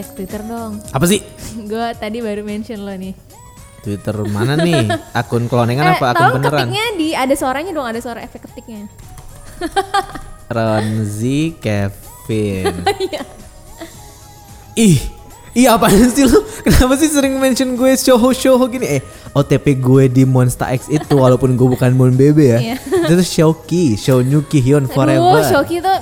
cek Twitter dong. Apa sih? gue tadi baru mention lo nih. Twitter mana nih? Akun cloningan apa akun tolong beneran? ketiknya di ada suaranya dong, ada suara efek ketiknya. Ronzi Kevin. Iya. Ih, iya apaan sih lu? Kenapa sih sering mention gue show-show gini? Eh, OTP gue di Monster X itu walaupun gue bukan Mon Bebe ya. Iya. itu tuh Shouki, Show New Hyun Aduh, Forever. Shoki tuh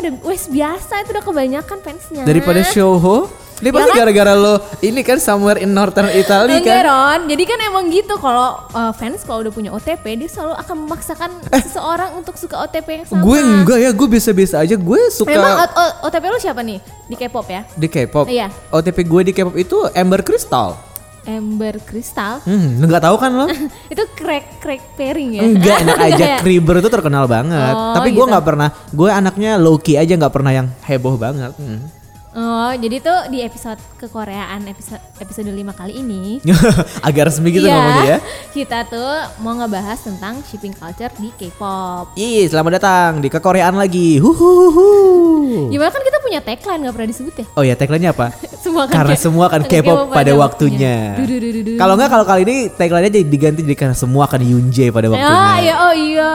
udah wes biasa itu udah kebanyakan fansnya. Daripada Shouho, ini pasti Ya kan? gara-gara lo ini kan somewhere in Northern Italy kan. Ron, jadi kan emang gitu kalau uh, fans kalau udah punya OTP dia selalu akan memaksakan seseorang untuk suka OTP yang sama. Eh. Gue enggak ya, gue biasa-biasa aja. Gue suka Emang OTP lu siapa nih di K-pop ya? di K-pop. Iya. OTP gue di K-pop itu Amber Crystal. Ember Crystal. Hmm, nggak tahu kan lo? itu crack crack pairing ya? Enggak enak aja. Enggak? Kriber itu terkenal banget. Oh, Tapi gue gitu. nggak pernah. Gue anaknya low key aja nggak pernah yang heboh banget. Hmm. Oh, jadi tuh di episode kekoreaan episode episode 5 kali ini Agak resmi gitu Iya, ngomongnya ya. Kita tuh mau ngebahas tentang shipping culture di K-pop. Ih, selamat datang di kekoreaan lagi. Huhuhuhu. Gimana kan kita punya tagline gak pernah disebut ya? Oh ya, tagline-nya apa? Semua kan karena semua kan K-pop pada waktunya. Dududududu. Kalau nggak kalau kali ini tagline-nya jadi diganti jadi karena semua akan Yunje pada waktunya. Ah, ya oh iya.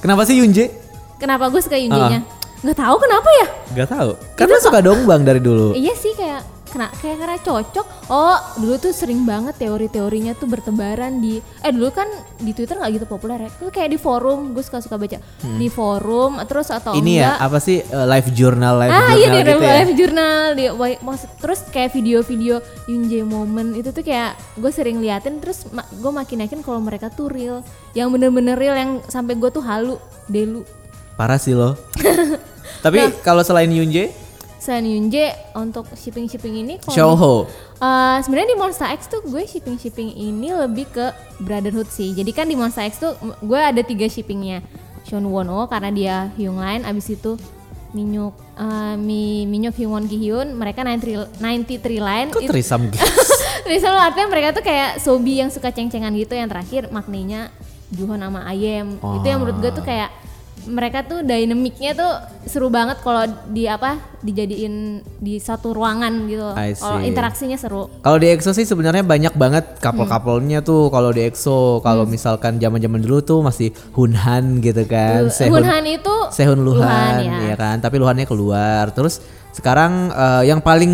Kenapa sih Yunje? Kenapa gue suka Ah. Yunje-nya? Nggak tahu kenapa ya? Gak tahu. Karena suka dongbang dari dulu. Iya sih kayak kena kayak karena cocok. Oh, dulu tuh sering banget teori-teorinya tuh bertebaran di eh dulu kan di Twitter nggak gitu populer ya. Tuh kayak di forum, gue suka-suka baca. Di forum terus atau Hmm. Ini ya enggak apa sih uh, live journal live ah journal iya gitu ya? live journal di maksud terus kayak video-video Yunje moment itu tuh kayak gue sering liatin terus gue makin yakin kalau mereka tuh real yang bener-bener real yang sampai gue tuh halu delu Parah sih lo. Tapi Nah. kalau selain Yunje, selain Yunje untuk shipping shipping ini Shouho. Uh, sebenarnya di Monster X tuh gue shipping shipping ini lebih ke brotherhood sih. Jadi kan di Monster X tuh gue ada tiga shippingnya. Sean Won-oh karena dia Hyung Line, abis itu Minyuk uh, Mi Minyuk Hyung Won Gi Hyun, mereka 93, 93 line. Kok trisam gitu? Selalu artinya mereka tuh kayak Sobi yang suka ceng-cengan gitu yang terakhir maknanya Juhon sama Ayem. Itu yang menurut gue tuh kayak mereka tuh dynamicnya tuh seru banget kalau di apa dijadiin di satu ruangan gitu. Kalau interaksinya seru. Kalau di EXO sih sebenarnya banyak banget couple-couple-nya tuh kalau di EXO. Kalau Hmm. misalkan zaman-zaman dulu tuh masih Hunhan gitu kan. Sehun, Hunhan itu Sehun Luhan, Luhan, ya. ya kan. Tapi Luhannya keluar. Terus sekarang eh, yang paling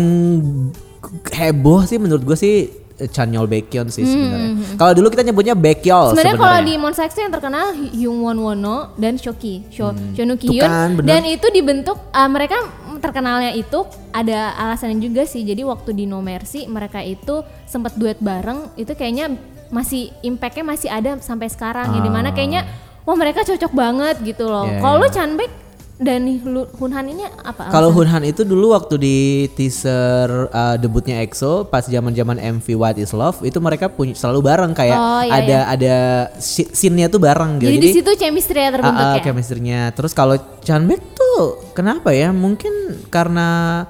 heboh sih menurut gue sih Chanyeol Baekhyun sih sebenarnya. Kalau dulu kita nyebutnya Baekhyol Hmm, sebenarnya kalau di Monster X yang terkenal Hyung Won Wono dan Shoki, Sho, Shonu Tuh Ki Hyun. kan, dan itu dibentuk uh, mereka terkenalnya itu ada alasannya juga sih. Jadi waktu di No Mercy mereka itu sempat duet bareng itu kayaknya masih impactnya masih ada sampai sekarang ya di mana kayaknya wah mereka cocok banget gitu loh. Ah. Iya, Kalau iya. lu Chanbek dan Lu- Hunhan ini apa? Kalau? Hunhan itu dulu waktu di teaser uh, debutnya EXO pas zaman-zaman MV What Is Love itu mereka punya selalu bareng kayak Oh, iya, ada ada si- scene-nya tuh bareng gitu. jadi, di situ chemistry ya terbentuk ah, ah, ya. chemistry-nya. Terus kalau Chanbek tuh kenapa ya? Mungkin karena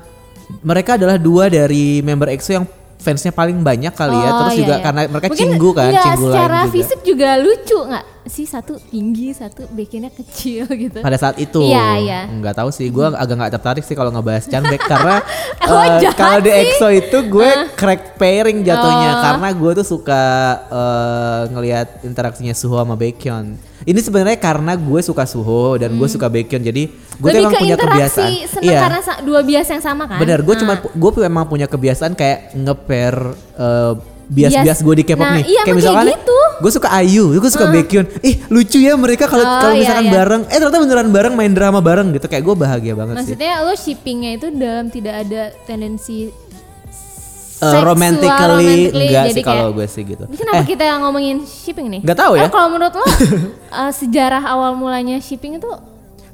mereka adalah dua dari member EXO yang fansnya paling banyak kali ya. Oh, Terus iya, juga iya. karena mereka Mungkin cinggu kan, enggak, cinggu secara juga. fisik juga lucu nggak sih satu tinggi satu bikinnya kecil gitu pada saat itu Iya, iya. nggak tahu sih gue agak nggak tertarik sih kalau ngebahas Chanbek karena jahat kalau di. EXO itu gue crack pairing jatuhnya Oh. karena gue tuh suka eh, ngelihat interaksinya Suho sama Baekhyun ini sebenarnya karena gue suka Suho dan gue suka Baekhyun jadi gue Hmm. lebih emang ke punya kebiasaan seneng karena dua bias yang sama kan bener gue Nah. cuma gue emang punya kebiasaan kayak nge-pair eh, bias-bias Bias. gue di K-pop Nah, nih iya, kayak gitu. gue suka Ayu gue suka Baekhyun ih lucu ya mereka kalau Oh, kalau iya, misalkan iya. bareng eh ternyata beneran bareng main drama bareng gitu kayak gue bahagia banget sih maksudnya lo shippingnya itu dalam tidak ada tendensi Eh, romantically enggak sih kalau gue sih gitu Ini kenapa eh kita ngomongin shipping nih? Nggak tahu ya. Eh, kalau menurut lo eh, sejarah awal mulanya shipping itu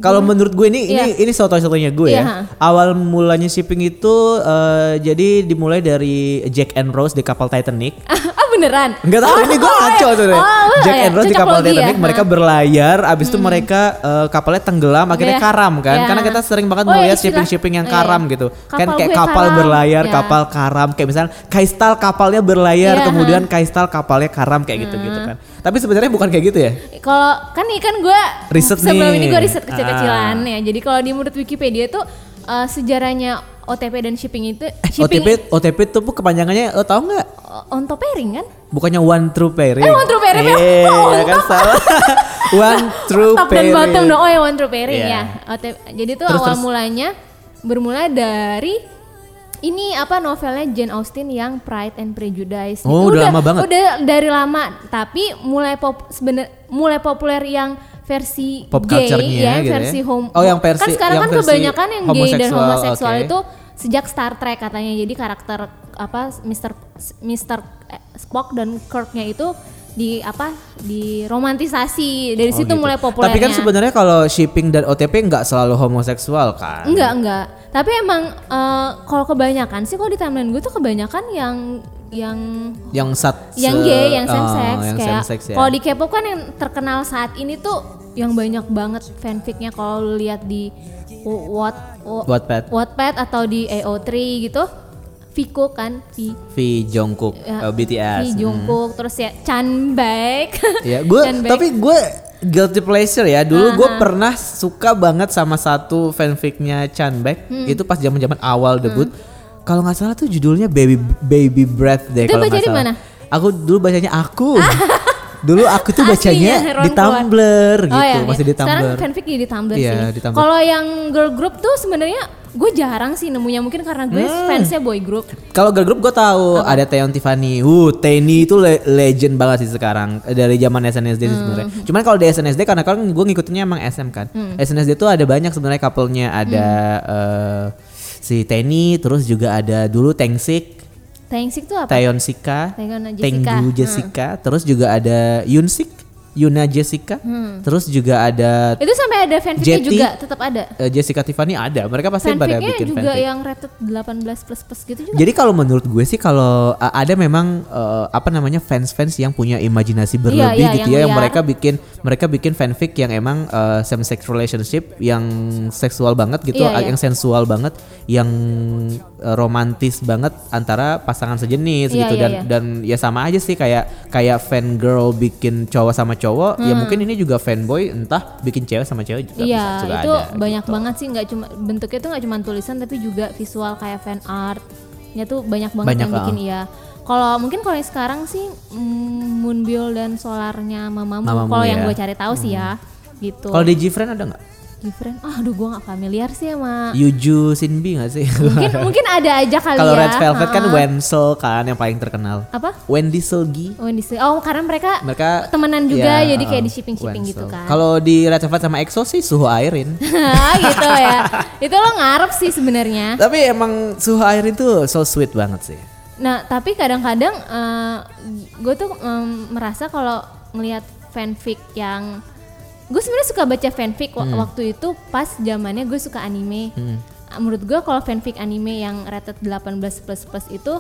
kalau menurut gue ini ini Iya. ini soto-sotonya gue Iya, ya awal mulanya shipping itu eh, jadi dimulai dari Jack and Rose di kapal Titanic beneran? Enggak tahu ini gue Oh, ngaco iya. sebenarnya. Oh, Jack iya. and Rose di kapal logi ya. Titanic mereka berlayar abis itu mereka eh, kapalnya tenggelam akhirnya Iya. karam kan. Iya. Karena kita sering banget Oh, iya, melihat istilah- shipping-shipping yang iya. karam gitu. kan Kapal kayak gue kapal karam. berlayar, Iya. kapal karam kayak misalnya Kaistal kapalnya berlayar Iya, kemudian Kaistal kapalnya karam kayak gitu-gitu kan. Tapi sebenarnya bukan kayak gitu ya. Kalau kan nih kan gue Riset sebelum nih. ini gue riset kecil-kecilan Ah. ya. Jadi kalau di menurut Wikipedia tuh eh, sejarahnya OTP dan shipping itu Eh, shipping OTP OTP itu kepanjangannya lo tau nggak? on top pairing kan? Bukannya one true pairing. Eh, one true pairing ya? Eh, Oh, ya kan top. salah. one true top dan pairing. bottom dong. Oh ya one true pairing Iya. ya. OTP. Jadi tuh Terus, awal terus. mulanya bermula dari ini apa novelnya Jane Austen yang Pride and Prejudice. Oh, Itu udah lama banget. Udah dari lama, tapi mulai pop sebener mulai populer yang versi Pop gay ya, gitu ya. versi home. Oh, yang versi- kan sekarang yang kan kebanyakan yang gay dan homoseksual, oke. itu sejak Star Trek katanya. Jadi karakter apa Mr. Mr. Spock dan Kirk-nya itu di apa di romantisasi dari Oh, situ gitu. mulai populernya. Tapi kan sebenarnya kalau shipping dan OTP nggak selalu homoseksual kan? Enggak, enggak. Tapi emang eh, kalau kebanyakan sih kalau di timeline gue tuh kebanyakan yang yang Yang sat yang gay, yang oh, same sex yang kayak ya. kalau di K-pop kan yang terkenal saat ini tuh yang banyak banget fanficnya kalau lihat di what Wattpad. Wattpad atau di AO3 gitu. Viko kan, V V Jungkook ya, eh, BTS. V Hmm. Jungkook terus ya Chanbaek. Ya, gue tapi gue guilty pleasure ya. Dulu gue pernah suka banget sama satu fanficnya Chanbaek. Hmm. Itu pas zaman-zaman awal debut. Kalau nggak salah tuh judulnya Baby Baby Breath deh kalau nggak salah. mana? Aku dulu bacanya aku. dulu aku tuh bacanya Ron di. Tumblr gitu, Oh, iya, masih iya. di Tumblr. Sekarang fanfic di Tumblr Iya, sih. Kalau yang girl group tuh sebenarnya gue jarang sih nemunya mungkin karena gue Hmm. fansnya boy group. Kalau girl group gue tahu ada Taeyeon Tiffany. Uh, Taeni itu le- legend banget sih sekarang dari zaman SNSD sih sebenarnya. Hmm. Cuman kalau di SNSD karena kan gue ngikutinnya emang SM kan. SNSD tuh ada banyak sebenarnya couple-nya ada Hmm. eh, si Taeni terus juga ada dulu Tengsik, Taengsik tuh apa? Taeyeon Sika, Taeyeon Jessica. Tenggu Hmm. Jessica, terus juga ada Yunsik, Yuna Jessica, terus juga ada Itu sampai ada fanficnya Jetty. juga tetap ada. eh, Jessica Tiffany ada. Mereka pasti pada bikin juga fanfic. yang rated 18 plus plus gitu juga. Jadi kalau menurut gue sih kalau uh, ada memang uh, apa namanya fans-fans yang punya imajinasi berlebih iya, gitu yang ya yang mereka bikin mereka bikin fanfic yang emang uh, same sex relationship yang seksual banget gitu, Iya, iya. yang sensual banget, yang uh, romantis banget antara pasangan sejenis Iya, gitu iya, dan iya. dan ya sama aja sih kayak kayak fan girl bikin cowok sama cowok, ya mungkin ini juga fanboy entah bikin cewek sama cewek juga Iya, bisa juga itu ada, banyak gitu. banget sih nggak cuma bentuknya tuh nggak cuma tulisan tapi juga visual kayak fan art. Ya tuh banyak banget Banyak, yang bikin iya. Kalau mungkin kalau yang sekarang sih mm, Moonbill dan Solarnya Mamamu, Mamamu, kalau yang ya. gue cari tahu sih ya gitu. Kalau di Gfriend ada nggak? Different. Ah, aduh gue nggak familiar sih sama. Yuju Shinbi nggak sih? mungkin mungkin ada aja kali Kalau ya. Red Velvet kan Ha-ha. Wenzel kan yang paling terkenal. apa? Wendy Selgi. Oh, ini sih. Oh, karena mereka Mereka temenan juga ya, jadi kayak uh, di shipping-shipping gitu kan. Kalau di Red Velvet sama EXO sih Suho Airin. gitu ya. Itu lo ngarep sih sebenarnya. Tapi emang Suho Airin tuh so sweet banget sih. Nah, tapi kadang-kadang gue tuh em, merasa kalau ngelihat fanfic yang gue sebenarnya suka baca fanfic wa- waktu itu pas zamannya gue suka anime. Ah, Menurut gue kalau fanfic anime yang rated 18 plus plus itu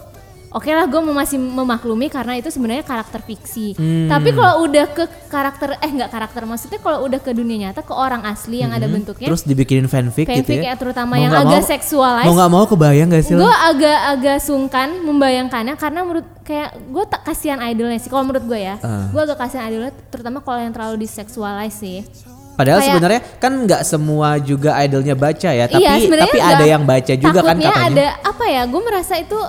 Oke lah, gue masih memaklumi karena itu sebenarnya karakter fiksi. Tapi kalau udah ke karakter, eh nggak karakter, maksudnya kalau udah ke dunia nyata, ke orang asli yang ada bentuknya, Terus dibikinin fanfic, gitu fanfic ya. ya terutama Mau yang agak seksualis. Mau nggak mau kebayang gak sih? Gue agak-agak sungkan membayangkannya karena menurut kayak gue tak kasihan idolnya sih. Kalau menurut gue ya, Ah. gue agak kasihan idolnya, terutama kalau yang terlalu diseksualize sih. Padahal kayak- sebenarnya kan nggak semua juga idolnya baca ya, tapi iya, tapi ada yang baca juga kan Takutnya katanya. ada apa ya? Gue merasa itu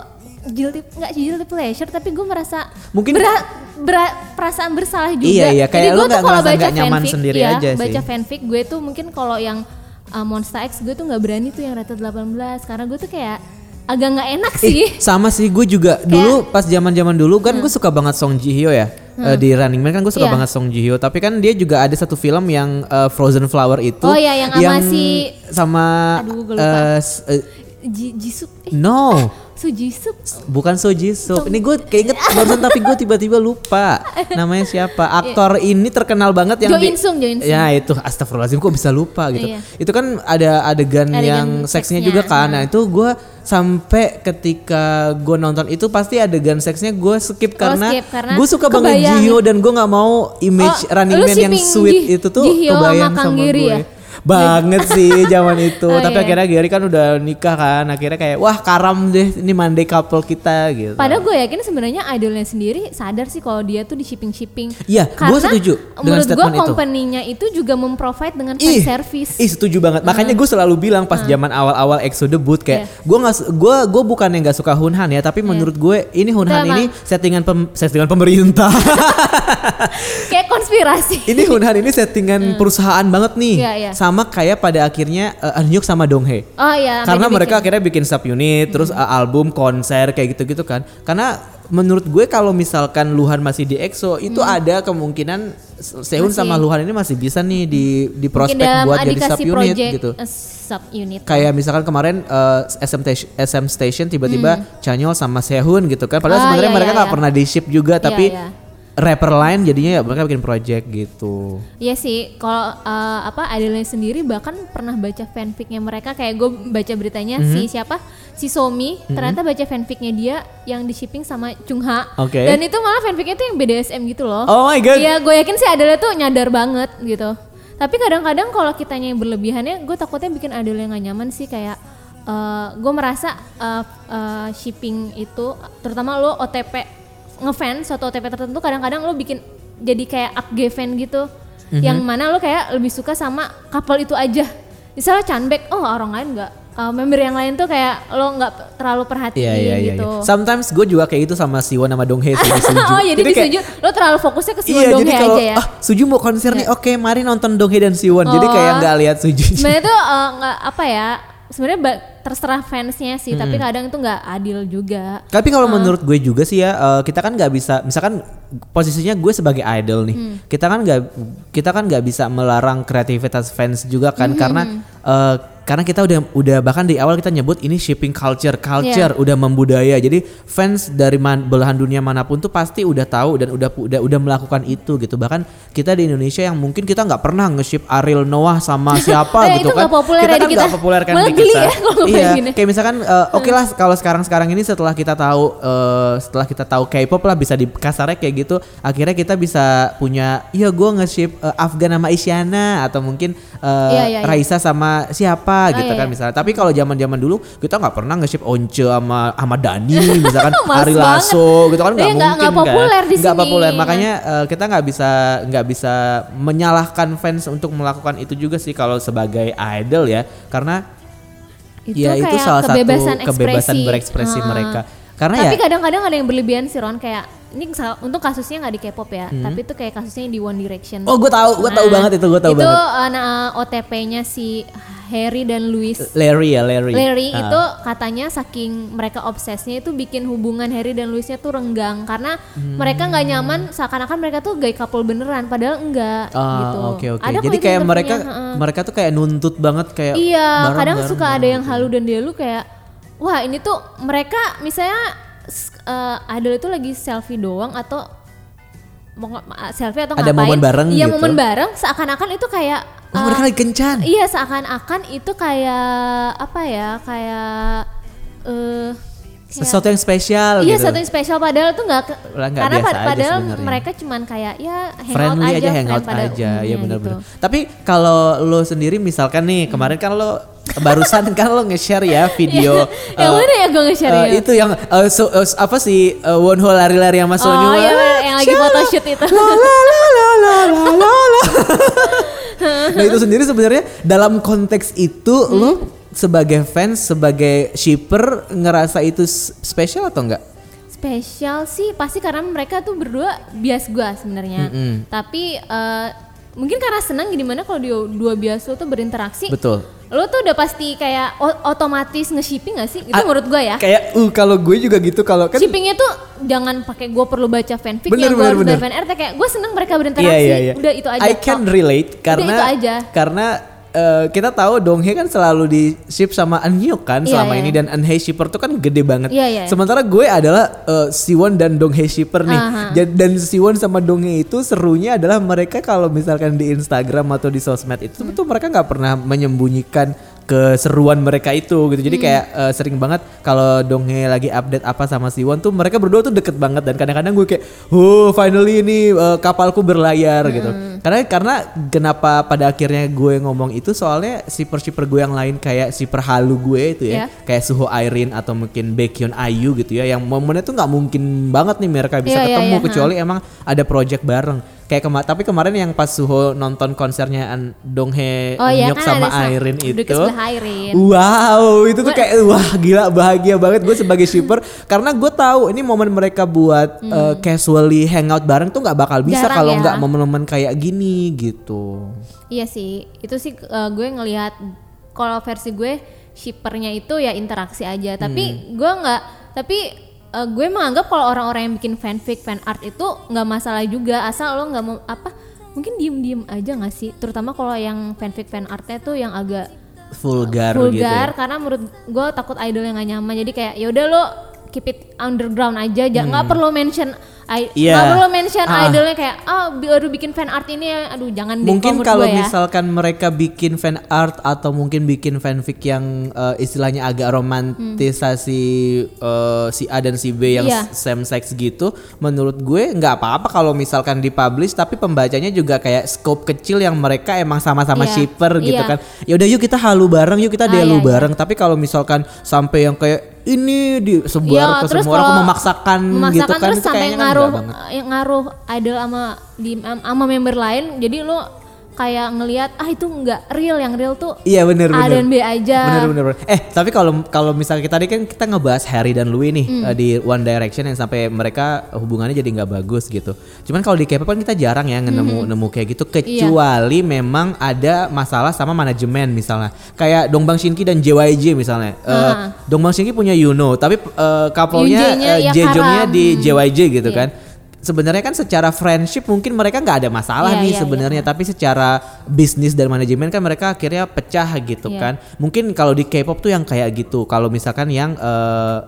guilty nggak guilty pleasure, tapi gue merasa Mungkin- berat, berat perasaan bersalah juga. Iya, iya, kayak Jadi tuh nggak baca nggak nyaman fanfic, sendiri iya, aja sih. baca fanfic gue tuh mungkin kalau yang uh, Monster X gue tuh nggak berani tuh yang rated 18 karena gue tuh kayak agak nggak enak sih. Eh, sama sih gue juga dulu pas zaman-zaman dulu kan gue suka banget Song Ji Hyo ya. Eh, di Running Man kan gue suka Hmm. Iya. banget Song Ji Hyo, tapi kan dia juga ada satu film yang eh, Frozen Flower itu Oh iya, yang sama si- sama Aduh, gue lupa. eh, s- eh, Ji- Jisuk, eh, no, Su Jisuk. bukan So Ji Suk. Ini gue keinget barusan tapi gue tiba-tiba lupa namanya siapa. Aktor ini terkenal banget Jo yang In di- Sung, Jo In Sung. Ya itu astagfirullahaladzim kok bisa lupa gitu. Iya. Itu kan ada adegan, Adegan yang seksnya seksnya, juga kan. nah. Itu gue sampai ketika gue nonton itu pasti adegan seksnya gue skip karena, Oh, skip, karena gue suka banget. Jihyo dan gue nggak mau image Oh, Running Man yang sweet Ji- itu tuh Jihyo kebayang sama sama gue. ya? Banget sih zaman itu. Oh, Tapi iya. akhirnya Gary kan udah nikah kan. Akhirnya kayak wah karam deh ini Monday couple kita gitu. Padahal gue yakin sebenarnya idolnya sendiri sadar sih kalau dia tuh di shipping shipping. Iya, gua setuju Menurut gue statement itu. company-nya itu juga memprovide dengan fan Ih, service. ih setuju banget. Makanya gue selalu bilang pas zaman awal-awal EXO debut kayak Iya. gue nggak gue gue bukan yang nggak suka Hunhan ya, tapi menurut gue ini Hunhan ini settingan pem- settingan pemerintah. Kayak konspirasi. ini Hunhan ini settingan perusahaan banget nih. Iya, iya. Sama kayak pada akhirnya uh, Eunhyuk sama Donghae. Oh iya. Karena mereka dibikin. akhirnya bikin sub unit, terus uh, album, konser kayak gitu-gitu kan. Karena menurut gue kalau misalkan Luhan masih di EXO itu ada kemungkinan Sehun Masih. sama Luhan ini masih bisa nih di di prospek buat jadi sub unit gitu. eh, sub unit. Kayak misalkan kemarin uh, SM, Station- SM Station tiba-tiba Chanyeol sama Sehun gitu kan. Padahal Hmm. Ah, sebenarnya iya, mereka iya, nggak iya. pernah di ship juga, Iya, tapi iya. Rapper lain jadinya ya mereka bikin project gitu. Iya sih, kalau eh, apa idolnya sendiri bahkan pernah baca fanficnya mereka kayak gue baca beritanya Mhm. si siapa si Somi ternyata baca fanficnya dia yang di shipping sama Chungha Oke. dan itu malah fanficnya tuh yang BDSM gitu loh. Oh my god. Iya, gue yakin sih idolnya tuh nyadar banget gitu. Tapi kadang-kadang kalau kitanya yang berlebihannya, gue takutnya bikin yang gak nyaman sih kayak gue merasa eh, eh, shipping itu, terutama lo OTP ngefans suatu OTP tertentu, kadang-kadang lo bikin jadi kayak up fan gitu, Mhm. yang mana lo kayak lebih suka sama couple itu aja. Misalnya Chanbek, oh orang lain nggak, Eh, member yang lain tuh kayak lo nggak terlalu perhatiin Iya iya iya. gitu. iya. Sometimes gue juga kayak itu sama Siwon sama Donghae di Suju. oh jadi, di kayak- Suju lo terlalu fokusnya ke si Iya Won jadi Donghae aja ya. ah Suju mau konser nih oke mari nonton Donghae dan Siwon. Jadi Oh. kayak nggak lihat Suju. sebenarnya tuh eh, nggak apa ya sebenarnya terserah fansnya sih tapi kadang itu nggak adil juga. Tapi kalau menurut gue juga sih ya eh, kita kan nggak bisa misalkan posisinya gue sebagai idol nih Hmm. kita kan nggak kita kan nggak bisa melarang kreativitas fans juga Hmm, kan karena eh, karena kita udah udah bahkan di awal kita nyebut ini shipping culture culture Iya. udah membudaya. Jadi fans dari man- belahan dunia mana pun tuh pasti udah tahu dan udah udah udah melakukan itu gitu. Bahkan kita di Indonesia yang mungkin kita nggak pernah nge-ship Ariel Noah sama siapa Eh, gitu itu kan nggak populer kita ya kan di kita. nggak populer kan Malah di kita. ya kalau iya gini. kayak misalkan eh, oke lah kalau sekarang sekarang ini setelah kita tahu eh, setelah kita tahu K-pop lah bisa di kasarnya kayak gitu akhirnya kita bisa punya iya gue nge-ship eh, Afgan sama Isyana atau mungkin eh, Iya, iya, iya. Raisa sama siapa Oh, gitu iya, kan iya. misalnya tapi kalau zaman zaman dulu kita nggak pernah nge-ship Once sama sama Dani misalkan Ari. Lasso gitu kan nggak Iya, mungkin nggak kan populer di nggak sini. populer makanya eh, kita nggak bisa nggak bisa menyalahkan fans untuk melakukan itu juga sih kalau sebagai idol ya karena itu ya itu kayak salah kebebasan satu kebebasan ekspresi. berekspresi Heeh. mereka. Karena tapi ya kadang-kadang ada yang berlebihan sih Ron kayak ini untuk kasusnya nggak di K-pop ya Hmm. tapi itu kayak kasusnya yang di One Direction oh gue tahu gue tahu Nah, banget itu gue tahu itu banget. eh, nah, OTP-nya si Harry dan Louis Larry ya Larry. Larry Ah. itu katanya saking mereka obsesnya itu bikin hubungan Harry dan Louisnya tuh renggang karena Hmm. mereka nggak nyaman seakan-akan mereka tuh gay couple beneran padahal enggak Ah, gitu. oke oke. Ada kok Jadi kayak mereka heeh. mereka tuh kayak nuntut banget kayak Iya, bareng, kadang bareng, suka ada bareng yang gitu. halu dan delu kayak wah ini tuh mereka misalnya s- eh, idol itu lagi selfie doang atau mau selfie atau Ada ngapain? momen bareng Iya gitu. momen bareng seakan-akan itu kayak Wah, eh, mereka lagi kencan. Iya seakan-akan itu kayak apa ya kayak eh kayak- Sesuatu yang spesial Iya gitu. satu yang spesial padahal tuh nggak karena biasa pad- aja padahal mereka cuman kayak ya hangout friendly aja, aja, hangout pada aja ya benar-benar. gitu. Tapi kalau lo sendiri misalkan nih kemarin kan lo barusan kan lo nge-share ya video Yang eh, mana ya gue nge-share eh, ya? itu yang eh, so- eh, apa sih uh, Wonho lari-lari sama Oh Sonyu iya lagi foto shoot itu. Nah itu sendiri sebenarnya dalam konteks itu hmm. lo sebagai fans, sebagai shipper ngerasa itu spesial atau enggak? Spesial sih pasti karena mereka tuh berdua bias gua sebenarnya. Mm -hmm. Tapi uh, mungkin karena senang gimana kalau dia dua bias lo tuh berinteraksi. Betul. Lo tuh udah pasti kayak otomatis nge-shipping gak sih? Itu Ah, menurut gua ya. Kayak uh kalau gue juga gitu kalau kan Shippingnya tuh jangan pakai gue perlu baca fanfic Bener, yang gue harus bener. dari fan art kayak gue seneng mereka berinteraksi Iya iya iya. udah itu aja I can relate karena itu aja. karena eh, kita tahu Donghae kan selalu di ship sama Eunhyuk kan Iya, selama iya. ini dan Eunhae shipper tuh kan gede banget. Iya, iya. Sementara gue adalah eh, Siwon dan Donghae shipper nih. Aha. Ja- Dan Siwon sama Donghae itu serunya adalah mereka kalau misalkan di Instagram atau di sosmed itu Hmm. tuh mereka nggak pernah menyembunyikan keseruan mereka itu gitu. Jadi kayak eh, sering banget kalau Donghae lagi update apa sama Siwon tuh mereka berdua tuh deket banget dan kadang-kadang gue kayak, "Oh, finally ini eh, kapalku berlayar" gitu. Karena karena kenapa pada akhirnya gue ngomong itu soalnya shipper-shipper gue yang lain kayak shipper halu gue itu ya, Ya. kayak Suho Airin atau mungkin Baekhyun Ayu gitu ya, yang momennya tuh nggak mungkin banget nih mereka bisa Iya, iya, ketemu iya, kecuali emang ada project bareng. Kayak kema tapi kemarin yang pas Suho nonton konsernya An Donghae Oh iya kan sama Airin itu. Airin. Wow, itu tuh kayak wah gila bahagia banget gue sebagai shipper karena gue tahu ini momen mereka buat uh, casually hangout bareng tuh nggak bakal bisa Hmm. Kalau ya. nggak momen-momen kayak gini gitu. Iya sih, itu sih eh, gue ngelihat kalau versi gue shippernya itu ya interaksi aja. Tapi Hmm. gue nggak, tapi eh, gue menganggap kalau orang-orang yang bikin fanfic, fan art itu nggak masalah juga asal lo nggak mau apa, mungkin diem-diem aja nggak sih. Terutama kalau yang fanfic, fan artnya tuh yang agak Vulgar, gitu. vulgar ya. karena menurut gue takut idol yang gak nyaman. Jadi kayak yaudah lo keep it underground aja, jangan nggak perlu mention Hmm. Nggak perlu mention Ah. idolnya kayak ah baru bikin fan art ini ya aduh jangan Mungkin kalau ya. misalkan mereka bikin fan art atau mungkin bikin fanfic yang eh, istilahnya agak romantisasi eh, si A dan si B yang Iya. same sex gitu, menurut gue nggak apa-apa kalau misalkan dipublish tapi pembacanya juga kayak scope kecil yang mereka emang sama-sama Iya. shipper gitu Iya. kan. Ya udah yuk kita halu bareng, yuk kita Ah, delu iya, iya. bareng. Tapi kalau misalkan sampai yang kayak ini disebar Iya, ke terus semua orang memaksakan, memaksakan gitu kan terus sampai kayaknya kan ngaruh yang ngaruh idol sama di sama member lain jadi lo kayak ngelihat ah itu nggak real yang real tuh Iya bener A bener. dan B aja Bener bener. bener. Eh tapi kalau kalau misalnya kita tadi kan kita ngebahas Harry dan Louis nih Hmm. eh, di One Direction yang sampai mereka hubungannya jadi nggak bagus gitu. Cuman kalau di K-pop kan kita jarang ya Hmm. nemu nemu kayak gitu Iya. kecuali memang ada masalah sama manajemen misalnya. Kayak Dongbang Shinki dan JYJ misalnya. Ah. Dongbang Shinki punya Yuno tapi eh, couple-nya eh, ya Jejongnya di Hmm. JYJ gitu Iya. kan. Sebenarnya kan secara friendship mungkin mereka nggak ada masalah Iya, nih iya, sebenarnya tapi secara bisnis dan manajemen kan mereka akhirnya pecah gitu Iya. kan. Mungkin kalau di K-pop tuh yang kayak gitu. Kalau misalkan yang eh,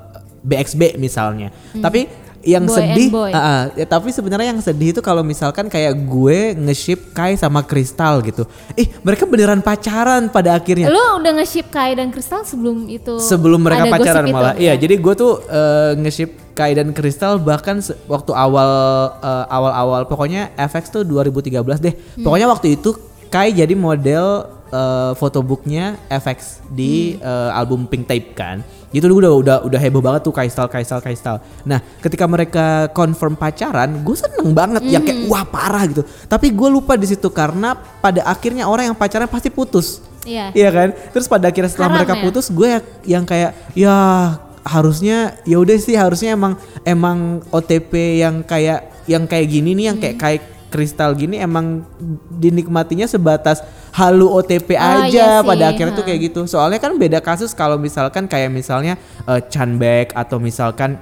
BXB misalnya. Tapi yang. Boy sedih, ah, ah, ya, tapi sebenarnya yang sedih itu kalau misalkan kayak gue nge-ship Kai sama Kristal gitu. Ih, mereka beneran pacaran pada akhirnya. lo udah nge-ship Kai dan Crystal sebelum itu Sebelum mereka pacaran gosip itu? malah. Iya, jadi gue tuh eh, nge-ship Kai dan Kristal bahkan waktu awal eh, awal-awal pokoknya FX tuh 2013 deh. Hmm. Pokoknya waktu itu Kai jadi model eh, photobooknya FX di Hmm. eh, album Pink Tape kan. Itu udah udah udah heboh banget tuh Kaistal Kaistal Kaistal. Nah, ketika mereka confirm pacaran, gue seneng banget yang Hmm. kayak wah parah gitu. Tapi gue lupa di situ karena pada akhirnya orang yang pacaran pasti putus. Iya. Iya kan? Terus pada akhirnya setelah Haram mereka ya? putus gue ya- yang kayak ya harusnya ya udah sih harusnya emang emang OTP yang kayak yang kayak gini nih yang Hmm. kayak kayak kristal gini emang dinikmatinya sebatas halu OTP Oh, aja iya sih, pada akhirnya tuh ha. kayak gitu. Soalnya kan beda kasus kalau misalkan kayak misalnya eh, Chanbaek atau misalkan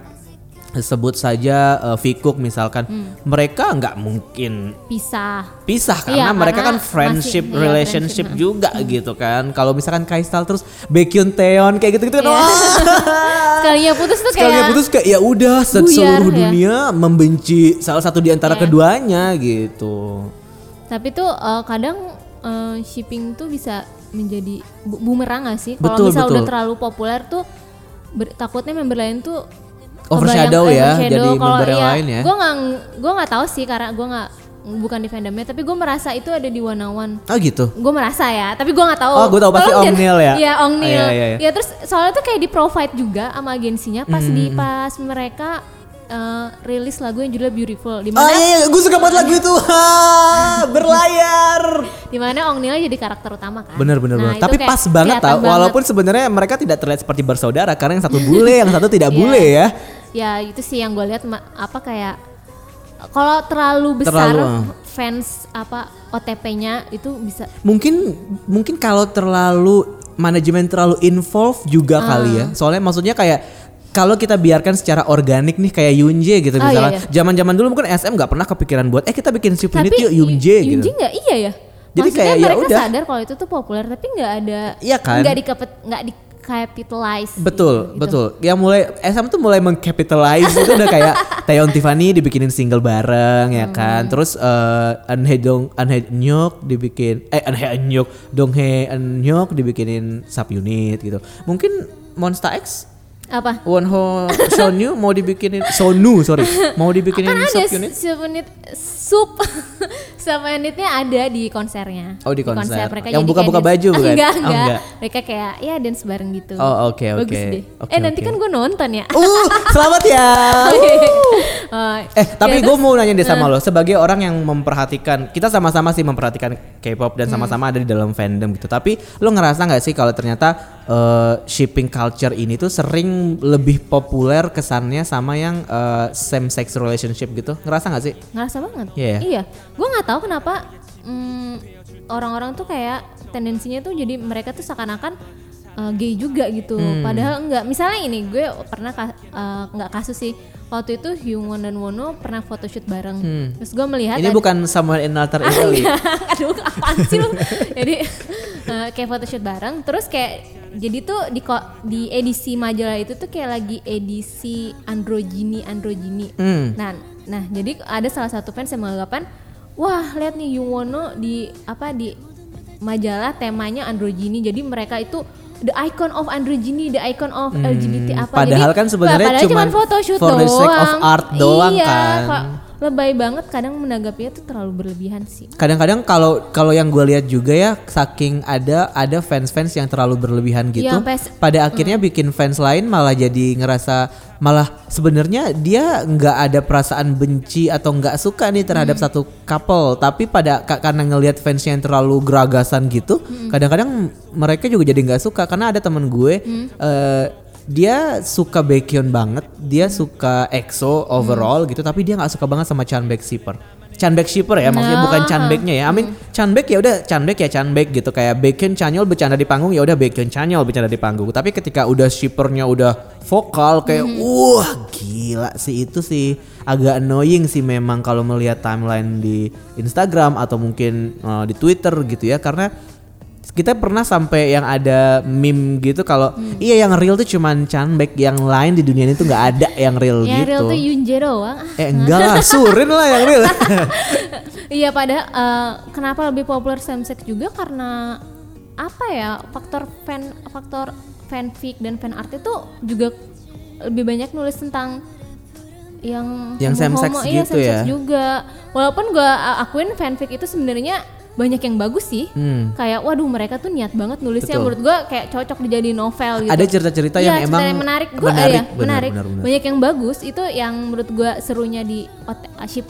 sebut saja eh, Vikuk misalkan Hmm. mereka nggak mungkin pisah pisah karena Iya, mereka karena kan friendship masih- iya, relationship friendship, juga gitu kan kalau misalkan Kaistal terus Baekhyun Taeyeon kayak gitu gitu kan Iya. wah sekalinya putus tuh sekali kayak putus kayak ya udah seluruh ya. dunia membenci salah satu di antara Iya. keduanya gitu tapi tuh eh, kadang eh, shipping tuh bisa menjadi bu- bumerang gak sih kalau Betul, misal udah betul. terlalu populer tuh ber- takutnya member lain tuh Overshadow kebayang- ya, overshadow. jadi Kalau member yang iya, lain ya. gue nggak gue nggak tahu sih karena gue nggak bukan di fandomnya tapi gue merasa itu ada di one on one oh gitu gue merasa ya tapi gue nggak tahu Oh, gua tahu pasti Ong Neil ya? iya Ong Oh, Neil iya, iya, iya. ya terus soalnya tuh kayak di provide juga sama agensinya pas di Hmm. pas mereka eh, rilis lagu yang judulnya Beautiful di Oh mana iya, gue suka banget lagu itu. Ha, berlayar. di mana Ong Neil jadi karakter utama kan Bener bener Nah, bener. Tapi pas banget tau. banget. Walaupun sebenarnya mereka tidak terlihat seperti bersaudara karena yang satu bule, yang satu tidak bule ya. Ya itu sih yang gue lihat apa kayak kalau terlalu besar Terlalu, ah. fans apa OTP-nya itu bisa Mungkin mungkin kalau terlalu manajemen terlalu involved juga Ah. kali ya. Soalnya maksudnya kayak kalau kita biarkan secara organik nih kayak Yunje gitu Ah, misalnya. iya, iya. Zaman-zaman dulu mungkin SM nggak pernah kepikiran buat eh kita bikin ship tapi unit yuk Yunje gitu. Yunji nggak iya ya Jadi Maksudnya kayak ya mereka udah. sadar kalau itu tuh populer tapi nggak ada Iya kan? nggak dikepet nggak di capitalize. Betul, gitu. betul. Yang mulai SM tuh mulai mengcapitalize itu udah kayak Taeyeon Tiffany dibikinin single bareng ya Hmm. kan. Terus eh Anhe Dong Anhe Nyuk dibikin eh Anhe Nyuk Donghae Nyuk dibikinin sub unit gitu. Mungkin Monster X Apa? Wonho Sonu mau dibikinin Sonu sorry mau dibikinin Kan ada sub unit sub unit sup sama unitnya ada di konsernya. Oh, di konser. mereka Yang buka-buka baju bukan? enggak, Oh, enggak. enggak. Mereka kayak ya dance bareng gitu. Oh, oke, Bagus oke. deh. Oke, eh nanti kan gue nonton ya. Uh, selamat ya. Oh, Eh tapi ya, gue mau nanya deh sama lo sebagai orang yang memperhatikan kita sama-sama sih memperhatikan K-pop dan sama-sama ada di dalam fandom gitu. Tapi lo ngerasa nggak sih kalau ternyata eh, shipping culture ini tuh sering lebih populer kesannya sama yang eh, same sex relationship gitu? Ngerasa nggak sih? ngerasa banget. Iya. Iya. Gue nggak tahu kenapa mm, orang-orang tuh kayak tendensinya tuh jadi mereka tuh seakan-akan uh, gay juga gitu. Hmm. Padahal enggak. Misalnya ini gue pernah ka- uh, nggak kasus sih. Waktu itu Hyungwon dan Wono pernah photoshoot bareng. Terus gue melihat Hmm. Ini ada- bukan Somewhere in Another Italy. Aduh, apaan sih lu? Jadi eh, kayak photoshoot bareng, terus kayak jadi tuh di di edisi majalah itu tuh kayak lagi edisi androgini androgini. Hmm. Nah, nah jadi ada salah satu fans yang menganggapan, wah lihat nih Yungwono di apa di majalah temanya androgini. Jadi mereka itu the icon of androgyny, the icon of LGBT apa. Hmm, padahal Jadi, kan sebenarnya cuman photoshoot for the sake of doang. art doang iya, kan. Lebay banget kadang menanggapinya tuh terlalu berlebihan sih. Kadang-kadang kalau kalau yang gue lihat juga ya saking ada ada fans-fans yang terlalu berlebihan gitu. Iya, sampai s- pada akhirnya bikin fans lain malah jadi ngerasa malah sebenarnya dia nggak ada perasaan benci atau nggak suka nih terhadap Hmm. satu couple, tapi pada ka- karena ngelihat fansnya yang terlalu geragasan gitu, kadang-kadang mereka juga jadi nggak suka karena ada temen gue Hmm. eh, dia suka Baekhyun banget, dia suka EXO overall gitu, tapi dia nggak suka banget sama Chanbek Shipper. Chanbek Shipper ya, maksudnya Nah. bukan Chanbeknya ya. I mean Chanbek ya udah Chanbek ya Chanbek gitu kayak Baekhyun Chanyol bercanda di panggung ya udah Baekhyun Chanyol bercanda di panggung. Tapi ketika udah shippernya udah vokal kayak wah gila sih itu sih agak annoying sih memang kalau melihat timeline di Instagram atau mungkin eh, di Twitter gitu ya karena kita pernah sampai yang ada meme gitu kalau iya yang real tuh cuman Chanbek yang lain di dunia ini tuh nggak ada yang real Yang gitu. real tuh Yunje doang. Ah, eh enggak lah, Surin lah yang real. Iya pada eh, kenapa lebih populer same sex juga karena apa ya faktor fan faktor fanfic dan fan art itu juga lebih banyak nulis tentang yang Yang same sex homo-homo, iya, gitu ya. juga walaupun gua akuin fanfic itu sebenarnya banyak yang bagus sih Hmm. kayak waduh mereka tuh niat banget nulisnya Betul. menurut gua kayak cocok dijadiin novel gitu Ada cerita-cerita Iya, yang cerita emang menarik gua menarik, ya, benar, menarik benar, benar. banyak yang bagus itu yang menurut gua serunya di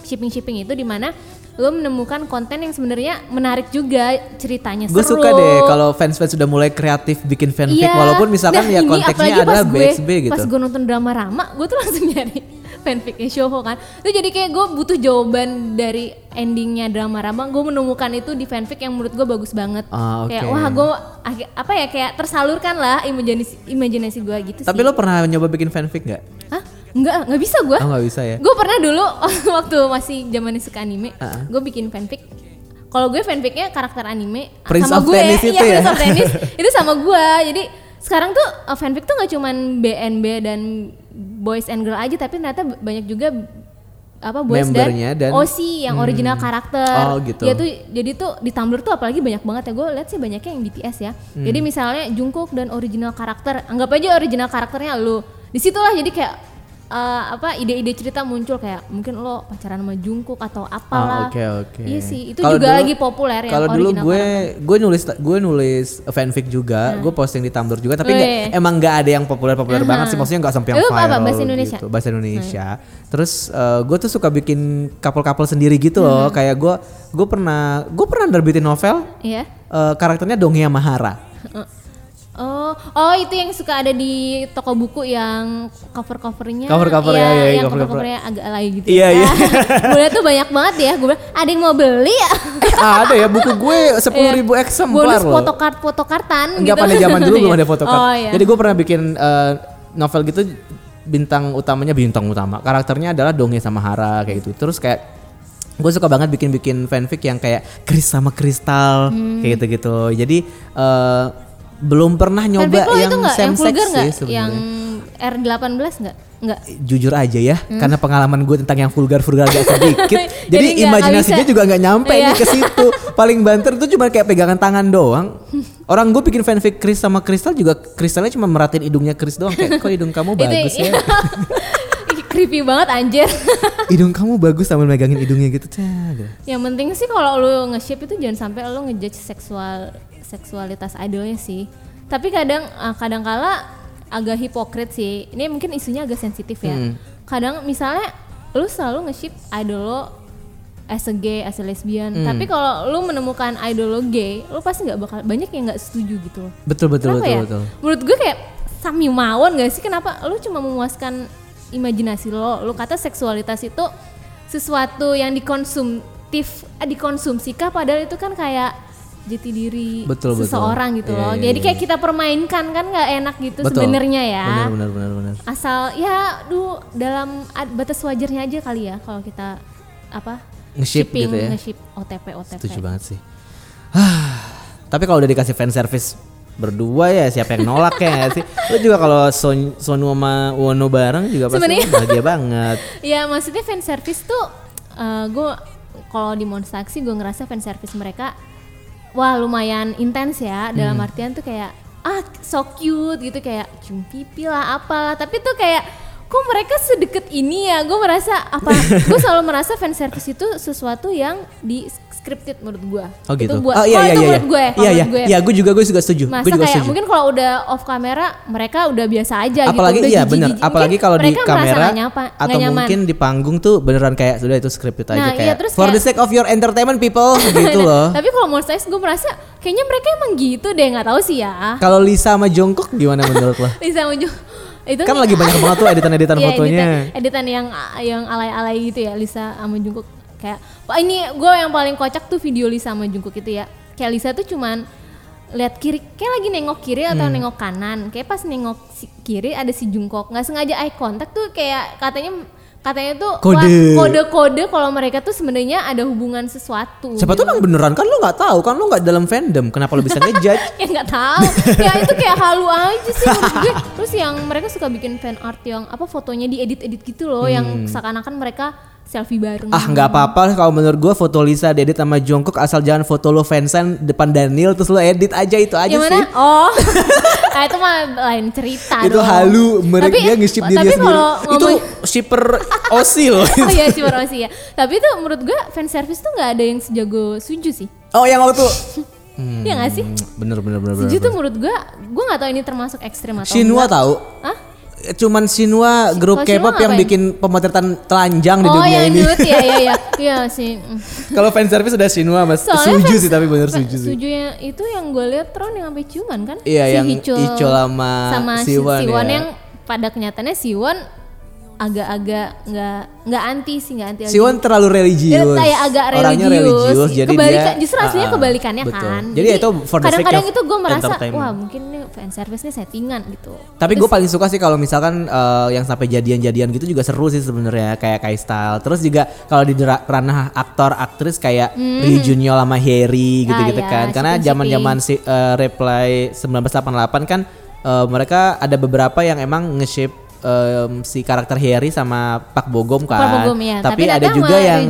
shipping shipping itu di mana lo menemukan konten yang sebenarnya menarik juga ceritanya Gue seru suka deh kalau fans-fans sudah mulai kreatif bikin fanfic Iya. walaupun misalkan Nah, ya konteksnya gue- BXB gitu. Pas gue nonton drama Rama, gue tuh langsung nyari fanficnya Shouho kan. Itu jadi kayak gue butuh jawaban dari endingnya drama Rama. Gue menemukan itu di fanfic yang menurut gue bagus banget. Ah, Kayak oke. wah gue apa ya kayak tersalurkan lah imajinasi imajinasi gue gitu Tapi sih. lo pernah nyoba bikin fanfic nggak? Hah? Enggak, nggak bisa gue. Oh nggak bisa ya? Gue pernah dulu waktu masih zamannya suka anime, Ah. gue bikin fanfic. Kalau gue fanficnya karakter anime Prince sama of gue, Tennis iya, itu ya? Prince of Tennis itu sama gue. Jadi sekarang tuh uh, fanfic tuh nggak cuman BNB dan boys and girl aja, tapi ternyata banyak juga apa boys Membernya dan- dan, OC yang original karakter. Oh, gitu. Ya tuh jadi tuh di Tumblr tuh apalagi banyak banget ya. Gue lihat sih banyaknya yang BTS ya. Hmm. Jadi misalnya Jungkook dan original karakter, anggap aja original karakternya lu. Di situlah jadi kayak eh, apa ide-ide cerita muncul kayak mungkin lo pacaran sama Jungkook atau Ah, apalah. Oke oke. Iya sih, itu Kalau juga dulu- lagi populer ya Kalau dulu gue karakter. gue nulis gue nulis fanfic juga, gue posting di Tumblr juga, tapi Weh. emang nggak ada yang populer-populer banget sih, maksudnya nggak sampai yang Lu apa, viral bahasa Indonesia? gitu, bahasa Indonesia. Terus eh, gue tuh suka bikin couple-couple sendiri gitu loh, kayak gue gue pernah gue pernah nerbitin novel Iya. eh, karakternya Donghea Mahara. Oh, oh itu yang suka ada di toko buku yang cover-covernya. Cover-cover, iya, ya, ya, yang cover-cover. cover-covernya agak alay gitu. Iya, iya. gue liat tuh banyak banget ya. Gue bilang, ada yang mau beli ya? Eh, ada ya buku gue sepuluh ribu Iya. eksemplar Bonus loh. photokart fotokartan Enggak gitu. pada zaman dulu belum ada photocard. Oh iya. Jadi gue pernah bikin eh, novel gitu bintang utamanya bintang utama. Karakternya adalah Donge sama Hara kayak gitu. Terus kayak gue suka banget bikin-bikin fanfic yang kayak Kris sama Kristal Hmm. kayak gitu-gitu. Jadi eh, belum pernah nyoba yang same sex sih sebenarnya. Yang R18 nggak? Nggak. Jujur aja ya, Hmm. karena pengalaman gue tentang yang vulgar-vulgar agak sedikit, Jadi jadi imajinasinya juga nggak nyampe Iya. nih ke situ. Paling banter tuh cuma kayak pegangan tangan doang. Orang gue bikin fanfic Chris sama Crystal juga Crystalnya cuma meratin hidungnya Chris doang kayak kok hidung kamu bagus ya. Creepy banget anjir. hidung kamu bagus sambil megangin hidungnya gitu. Cah, gitu. Yang penting sih kalau lu nge-ship itu jangan sampai lu ngejudge seksual seksualitas idolnya sih. Tapi kadang eh, kadang kala agak hipokrit sih. Ini mungkin isunya agak sensitif ya. Hmm. Kadang misalnya lu selalu nge-ship idol lo as a gay, as a lesbian. Hmm. Tapi kalau lu menemukan idol lo gay, lu pasti nggak bakal banyak yang nggak setuju gitu loh. Betul betul Kenapa betul ya? betul. Menurut gue kayak sami mawon gak sih? Kenapa lu cuma memuaskan imajinasi lo? Lu kata seksualitas itu sesuatu yang dikonsumtif, eh, dikonsumsikah padahal itu kan kayak jati diri Betul, betul. seseorang gitu Iya, loh. iya, Jadi iya. kayak kita permainkan kan nggak enak gitu Betul. sebenarnya ya. Benar benar benar benar. Asal ya, duh dalam batas wajarnya aja kali ya kalau kita apa Nge-ship gitu ya. nge-ship OTP OTP. Setuju banget sih. Tapi kalau udah dikasih fan service berdua ya siapa yang nolak ya sih? Lu juga kalau Son Sonu sama Wono bareng juga pasti bahagia banget. Ya maksudnya fan service tuh gue kalau di sih gue ngerasa fan service mereka wah lumayan intens ya dalam Hmm. artian tuh kayak ah so cute gitu kayak cium pipi lah apalah tapi tuh kayak kok mereka sedekat ini ya? Gue merasa apa? Gue selalu merasa fan service itu sesuatu yang di scripted menurut gue Oh gitu. itu buat oh iya kalau iya itu iya. menurut gue ya, Iya iya. menurut gue Iya, gue juga gue juga setuju. masa juga kayak setuju. mungkin kalau udah off kamera mereka udah biasa aja apalagi gitu iya Mungkin apalagi kalau di kamera nyapa- atau mungkin di panggung tuh beneran kayak sudah itu scripted aja Nah, iya, kayak terus for the kayak- sake of your entertainment people. Gitu loh. Tapi kalau Monster X gue merasa kayaknya mereka emang gitu deh nggak tahu sih ya. kalau Lisa sama Jungkook gimana menurut lo? Bisa muncul itu kan lagi banyak banget tuh editan-editan Iya, fotonya. editan, editan yang yang alay-alay gitu ya Lisa sama Jungkook. Kayak Wah, ini gue yang paling kocak tuh video Lisa sama Jungkook itu ya. Kayak Lisa tuh cuman lihat kiri kayak lagi nengok kiri atau Hmm. nengok kanan. Kayak pas nengok si kiri ada si Jungkook. Nggak sengaja eye contact tuh kayak katanya katanya tuh wah, Kode. kode-kode kalau mereka tuh sebenarnya ada hubungan sesuatu. Siapa tuh emang beneran? Kan lo nggak tahu. Kan lo nggak dalam fandom. Kenapa lo bisa ngejudge? Ya nggak tahu. Ya itu kayak halu aja sih menurut gue. Terus yang mereka suka bikin fan art yang apa fotonya diedit edit gitu loh yang seakan-akan mereka selfie bareng. Hmm. Ah nggak apa-apa kalau menurut gua foto Lisa edit sama Jungkook asal jangan foto lo fansign depan Daniel terus lo edit aja itu aja Gimana? sih. Oh, nah itu mah lain cerita itu dong. halu mereka Tapi- dia nge-ship dirinya tapi sendiri. Itu shipper Osi loh. Oh iya si Rosi ya. Tapi itu menurut gue fan service tuh nggak ada yang sejago Suju sih. oh yang waktu Hmm, Iya nggak sih? bener bener bener. Suju bener. tuh menurut gue, gue nggak tahu ini termasuk ekstrim atau Shinwa enggak. tahu. Hah? Cuman Shinwa grup K-pop yang bikin pemotretan telanjang di Oh dunia yang ini. nude ya ya ya. Iya sih. Kalau fan service udah Shinwa mas. Soalnya Suju fans- sih tapi bener Suju sih. Suju yang itu yang gue lihat Tron yang sampai ciuman kan? Iya, yang Hichul Ichul sama sama si- Siwon Siwon ya. yang pada kenyataannya Siwon agak-agak nggak nggak anti sih nggak anti Siwon terlalu Dia religius. kayak agak Orangnya religius, religius jadi kebalikan, dia justru aslinya Ah, ah, kebalikannya betul. kan. Jadi, ya itu kadang-kadang itu gue merasa, wah mungkin ini fan service nih settingan gitu. Tapi gue paling suka sih kalau misalkan eh, yang sampai jadian-jadian gitu juga seru sih sebenarnya kayak Kai Style. Terus juga kalau di ranah aktor aktris kayak Lee Junyo sama Harry gitu-gitu Hmm. Ah, kan. ya, Karena shipping-shipping. zaman-zaman si eh, Reply 1988 kan eh, mereka ada beberapa yang emang nge-shape em, si karakter Harry sama Pak Bogum kan. Pak Bogum, ya. Tapi, Tapi ada juga yang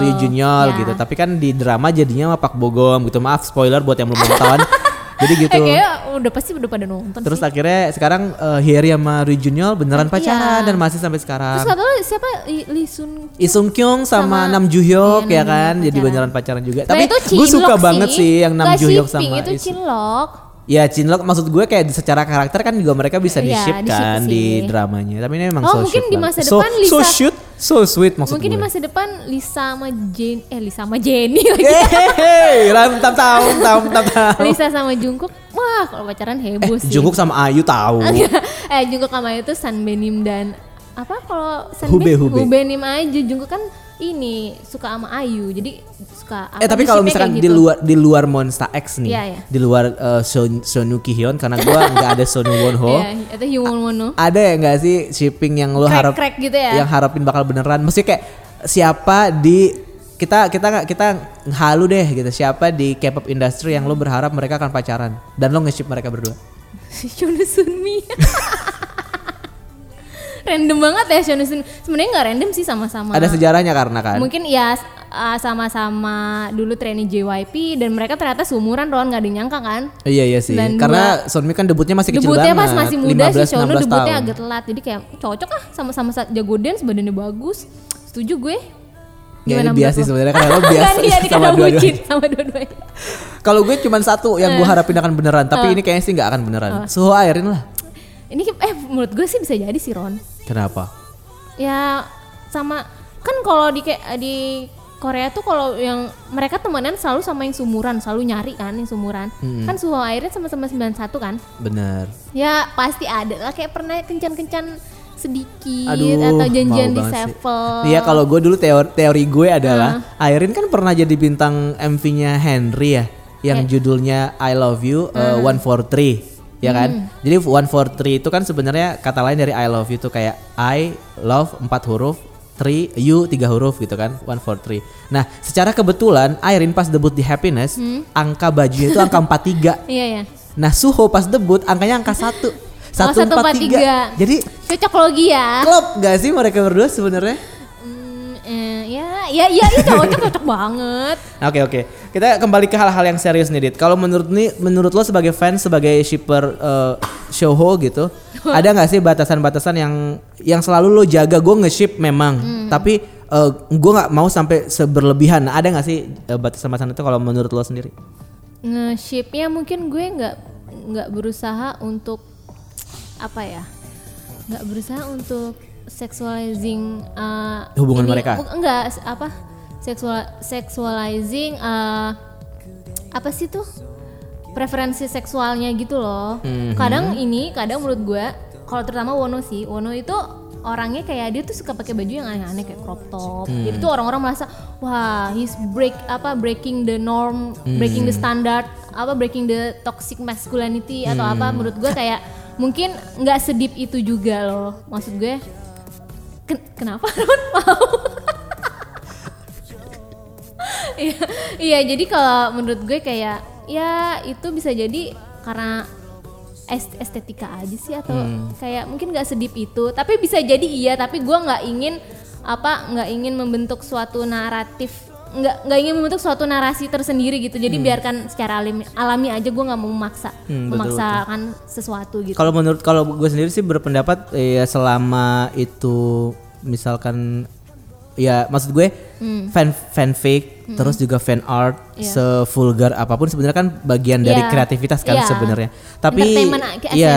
Lee Junyol Ya. gitu. Tapi kan di drama jadinya sama Pak Bogum gitu. Maaf spoiler buat yang belum nonton. Jadi gitu. Eh kayak udah pasti udah pada nonton Terus sih. akhirnya sekarang eh, Harry sama Lee Junyol beneran Iya. pacaran dan masih sampai sekarang. Terus lo siapa Lee, Sun Lee Sung Kyung sama, Sama- Nam Joo Hyuk iya, ya kan, jadi beneran pacaran juga. Nah, Tapi gue suka banget sih yang Nam Joo Hyuk sama itu cinlok. Ya Cinlok maksud gue kayak secara karakter kan juga mereka bisa di Iya, ship di-ship kan sih. di dramanya. Tapi ini emang Oh, so mungkin di masa so, depan so Lisa- sweet, so sweet maksud Mungkin di gue. masa depan Lisa sama Jane eh Lisa sama Jenny lagi. Hehehe, ram tam tam tam tam tam. Lisa sama Jungkook. Wah, kalau pacaran heboh sih. Jungkook sama Ayu tahu. eh Jungkook sama itu San Benim dan apa kalau San Hube, Hube. Hubenim aja Jungkook kan ini suka sama Ayu jadi suka Eh tapi kalau misalkan kayak di gitu. luar di luar Monster X nih, Iya, iya. di luar uh, Son Sonu Ki Hyun karena gua nggak ada Sonu Wonho. Iya, itu Hyun Wono Ada ya nggak sih shipping yang lo harap Crack-crack gitu ya? yang harapin bakal beneran? Mesti kayak siapa di kita kita nggak kita halu deh gitu siapa di K-pop industry yang lo berharap mereka akan pacaran dan lo nge-ship mereka berdua. Shona Sunmi. random banget ya Shona Sunmi. Sebenarnya nggak random sih sama-sama. Ada sejarahnya karena kan. Mungkin ya uh, sama-sama dulu trainee JYP dan mereka ternyata seumuran Ron nggak dinyangka kan. Iya iya sih. Dan Karena Sunmi kan debutnya masih kecil debutnya banget. pas masih muda 15, sih 16 debutnya tahun. agak telat jadi kayak cocok ah sama-sama sa- jago dance badannya bagus setuju gue Ya, ini menurut biasa sih sebenarnya karena lo biasa Kan iya, sama dua-duanya. sama dua-duanya Kalau gue cuma satu yang gue harapin akan beneran, tapi ini kayaknya sih nggak akan beneran. Suho Airin lah. ini eh menurut gue sih bisa jadi sih Ron Kenapa? ya sama kan kalau di kayak di Korea tuh kalau yang mereka temenan selalu sama yang sumuran selalu nyari kan yang sumuran. Kan Suho Airin sama-sama 91 kan? Bener. ya pasti ada lah kayak pernah kencan-kencan sedikit Aduh, atau janjian di. Sevel. Iya kalau gue dulu teori, teori gue adalah Airin kan pernah jadi bintang MV-nya Henry ya, yang judulnya I Love You uh, One for Three, ya kan? Jadi One for Three itu kan sebenarnya kata lain dari I Love You itu kayak I love empat huruf, three you tiga huruf gitu kan, one for three. Nah secara kebetulan Airin pas debut di Happiness, angka bajunya itu angka 43 iya ya Nah Suho pas debut angkanya angka satu, Oh, satu empat tiga. 143. Jadi cocok logi ya klop gak sih mereka berdua sebenarnya? Hmm, eh, ya ya ya itu cocok cocok banget Oke oke. Kita kembali ke hal-hal yang serius nih Dit. Kalau menurut nih menurut lo sebagai fans sebagai shipper uh, Shouho gitu, ada nggak sih batasan-batasan yang yang selalu lo jaga? Gue nge-ship memang, tapi uh, gue nggak mau sampai seberlebihan. Nah, ada nggak sih uh, batasan-batasan itu kalau menurut lo sendiri? nge-shipnya mungkin gue nggak nggak berusaha untuk apa ya nggak berusaha untuk sexualizing uh, Hubungan ini- mereka? enggak apa seksual sexualizing uh, apa sih tuh preferensi seksualnya gitu loh Mhm. kadang ini kadang menurut gue kalau terutama Wono sih Wono itu orangnya kayak dia tuh suka pakai baju yang aneh-aneh kayak crop top Hmm. jadi tuh orang-orang merasa wah he's break apa breaking the norm breaking Hmm. the standard apa breaking the toxic masculinity atau apa Hmm. menurut gue kayak mungkin nggak sedip itu juga loh maksud gue ken- kenapa Ron mau Iya, iya jadi kalau menurut gue kayak ya itu bisa jadi karena est- estetika aja sih atau Hmm. kayak mungkin nggak sedip itu tapi bisa jadi iya tapi gue nggak ingin apa nggak ingin membentuk suatu naratif nggak nggak ingin membentuk suatu narasi tersendiri gitu. Jadi biarkan secara alami alami aja gue nggak mau memaksa Hmm, betul, memaksakan sesuatu gitu. Kalau menurut kalau gue sendiri sih berpendapat ya selama itu misalkan ya maksud gue fan fanfic terus juga fan art sevulgar apa pun sebenarnya kan bagian dari Iya. kreativitas kan Iya. sebenarnya. Tapi ya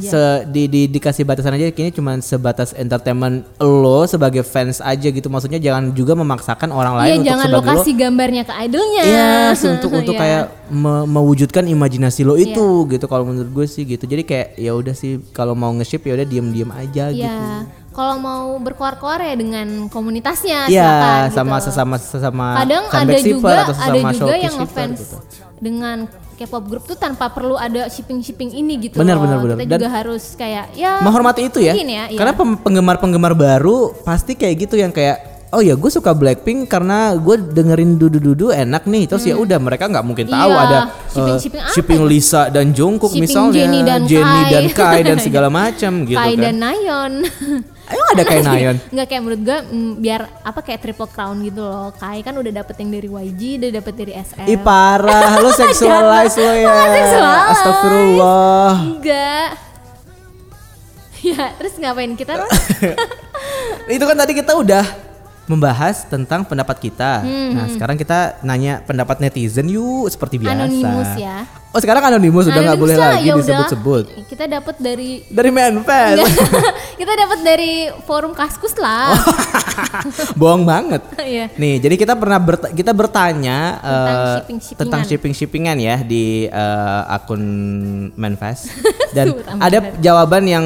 se- di, di dikasih batasan aja kini cuma sebatas entertainment lo sebagai fans aja gitu maksudnya jangan juga memaksakan orang lain Iya untuk jangan sebagai lo kasih gambarnya ke idolnya Iya, untuk untuk Iya. kayak me- mewujudkan imajinasi lo itu gitu kalau menurut gue sih gitu. Jadi kayak ya udah sih kalau mau nge-ship ya udah diem-diem aja gitu. Iya. Kalau mau berkoar-koar ya dengan komunitasnya Iya, silakan sama gitu. sesama sesama Kadang ada juga atau ada sesama juga showcase yang shipper ngefans gitu. dengan K-pop group tuh tanpa perlu ada shipping-shipping ini gitu Benar, loh. benar, benar. Kita Dan- juga harus kayak ya Menghormati itu ya. ya, iya. Karena pem- penggemar-penggemar baru pasti kayak gitu yang kayak Oh ya gue suka Blackpink karena gue dengerin dudu-dudu enak nih terus ya udah mereka nggak mungkin tahu Hmm. Iya, ada shipping-shipping eh, apa shipping Lisa dan Jungkook Shipping misalnya Jennie dan Jennie Kai. dan Kai dan segala macam gitu Kai kan. dan Nayeon. Ayo ada kayak Nayeon. Nggak kayak menurut gue mm, biar apa kayak triple crown gitu loh. Kai kan udah dapet yang dari YG, udah dapet dari SM. Ih parah, lo seksualize lo ya. Seksualize. Astagfirullah. Enggak. Ya, terus ngapain kita? Itu kan tadi kita udah membahas tentang pendapat kita. Hmm, Nah, sekarang kita nanya pendapat netizen yuk seperti biasa. Anonymous ya. Oh, sekarang anonimus udah nggak boleh lagi ya disebut-sebut. Kita dapat dari Dari Manfest. kita dapat dari forum Kaskus lah. Bohong banget. Iya. Nih, jadi kita pernah berta- kita bertanya Tentang eh, shipping-shippingan. tentang shipping-shippingan ya di eh, akun Manfest dan ada jawaban yang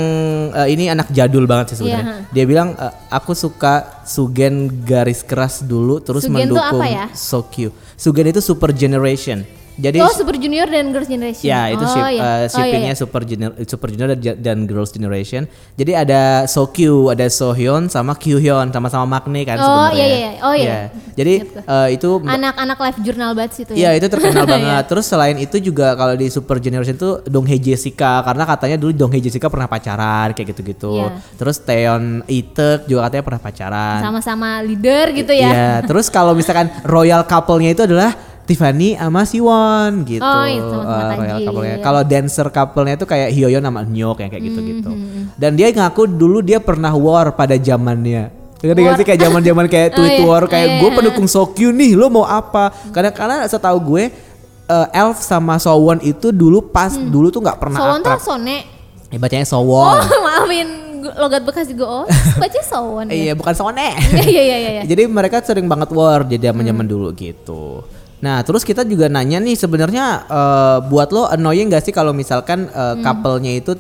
eh, ini anak jadul banget sih sebenarnya. Ha. Dia bilang eh, aku suka Sugen garis keras dulu terus Sugen mendukung apa ya? So Cute. Sugen itu super generation. Jadi oh Super Junior dan Girls Generation. Ya itu oh, ship, iya. uh, Oh, iya, shippingnya iya. Super Junior, Super Junior dan, dan Girls Generation. Jadi ada Sokyu, ada Sohyun sama Kyuhyun sama-sama Maknae kan Oh, sebenarnya. iya, iya, iya. Oh, iya. Jadi Ingat gua. uh, itu Anak-anak live journal banget sih itu Iya ya. itu terkenal banget. Terus selain itu juga kalau di Super Generation tuh Donghae Jessica karena katanya dulu Donghae Jessica pernah pacaran kayak gitu-gitu. Iya. Terus Taeyeon Itek juga katanya pernah pacaran. Sama-sama leader gitu ya. Iya. Terus kalau misalkan royal couple-nya itu adalah Tiffany sama Siwon gitu. Oh, itu sama-sama Eh, royal couple-nya. Kalau dancer couple-nya itu kayak Hyoyeon sama Nyok yang kayak gitu-gitu. Hmm, Dan dia ngaku dulu dia pernah war pada zamannya. Ngerti gak sih kayak zaman-zaman kayak Oh, tweet iya. war kayak Oh, iya, gue iya. pendukung Sokyu nih, lo mau apa? Karena karena setahu gue eh, Elf sama Sowon itu dulu pas dulu tuh nggak pernah Sowon tuh. Sone. Eh, bacanya Oh, Sowon. maafin gu- logat bekas juga. Oh, baca Sowon ya. Iya, bukan Sone. Iya iya iya iya. Jadi mereka sering banget war jadi zaman Hmm. zaman dulu gitu. Nah terus kita juga nanya nih sebenarnya eh, buat lo annoying gak sih kalau misalkan eh, Hmm. couple-nya itu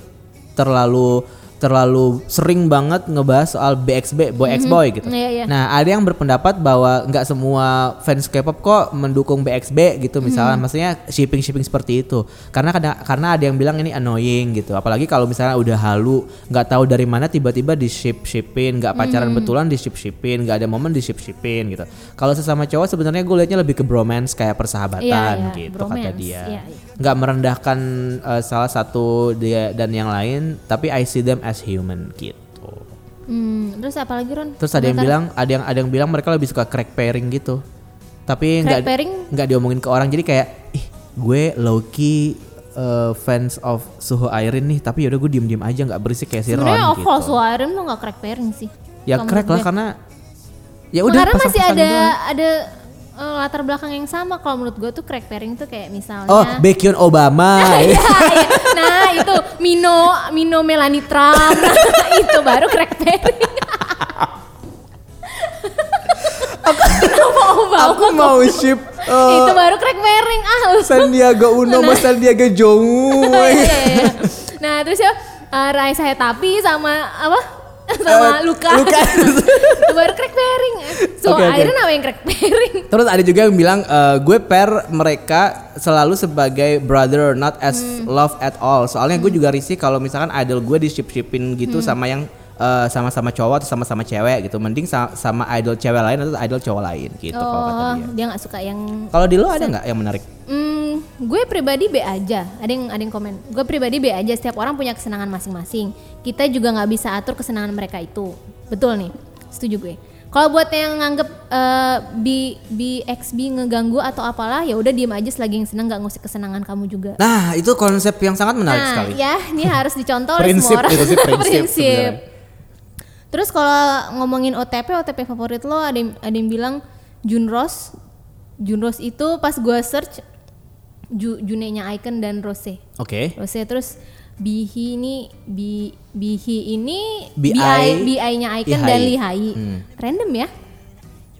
terlalu terlalu sering banget ngebahas soal BXB boy X boy gitu. Iya, iya. Nah ada yang berpendapat bahwa nggak semua fans K-pop kok mendukung BXB gitu misalnya, Hmm. maksudnya shipping shipping seperti itu. Karena kadang karena ada yang bilang ini annoying gitu. Apalagi kalau misalnya udah halu nggak tahu dari mana tiba-tiba di ship shipping, nggak pacaran Hmm. betulan di ship shipping, nggak ada momen di ship shipping gitu. Kalau sesama cowok sebenarnya gue liatnya lebih ke bromance kayak persahabatan Iya, iya, gitu kata bromance, dia. iya, iya. Nggak merendahkan eh, salah satu dia dan yang lain, tapi I see them as human gitu. Hmm, terus apa lagi Ron? Terus ada yang Komentar. bilang ada yang ada yang bilang mereka lebih suka crack pairing gitu. Tapi nggak nggak diomongin ke orang jadi kayak ih gue low key uh, fans of Suho Airin nih tapi yaudah gue diem diem aja nggak berisik kayak si Ron Sebenarnya gitu. overall Suaren mah gak crack pairing sih. ya crack lah karena ya udah karena masih ada doang. ada eh, latar belakang yang sama kalau menurut gue tuh crack pairing tuh kayak misalnya Oh, Baekhyun Obama. Iya, iya. nah itu Mino Mino Melanie Trump nah, itu baru crack pairing Obama Aku mau ship uh, itu baru crack pairing ah. Sandiaga Uno sama Sandiaga Jongu. Iya, iya, iya. nah terus ya uh, Raisa Hetapi sama apa sama Eh, Luka, Luka. itu baru crack pairing so Oke, oke. akhirnya yang crack pairing Terus ada juga yang bilang eh, gue pair mereka selalu sebagai brother not as Hmm. love at all. Soalnya gue juga risih kalau misalkan idol gue di ship shipin gitu Hmm. sama yang eh, sama-sama cowok atau sama-sama cewek gitu. Mending sa- sama idol cewek lain atau idol cowok lain gitu kalau kata oh dia. dia nggak suka yang Kalau di lo ada nggak yang menarik? Hmm, gue pribadi B aja. Ada yang ada yang komen. Gue pribadi B aja. Setiap orang punya kesenangan masing-masing. Kita juga nggak bisa atur kesenangan mereka itu. Betul nih. Setuju gue. Kalau buat yang nganggep eh, B BXB ngeganggu atau apalah, ya udah diem aja selagi yang seneng nggak ngusik kesenangan kamu juga. Nah itu konsep yang sangat menarik nah, sekali. ya ini harus dicontoh oleh Prinsip semua orang. itu sih, prinsip sebenarnya. Terus kalau ngomongin OTP, OTP favorit lo ada yang, ada yang bilang Junros. Junros itu pas gue search Ju, Junenya Icon dan Rose. Oke. Rose terus Bihi ini Bi, Bihi ini BI, BI-nya Icon dan Lihai. Hmm. Random ya?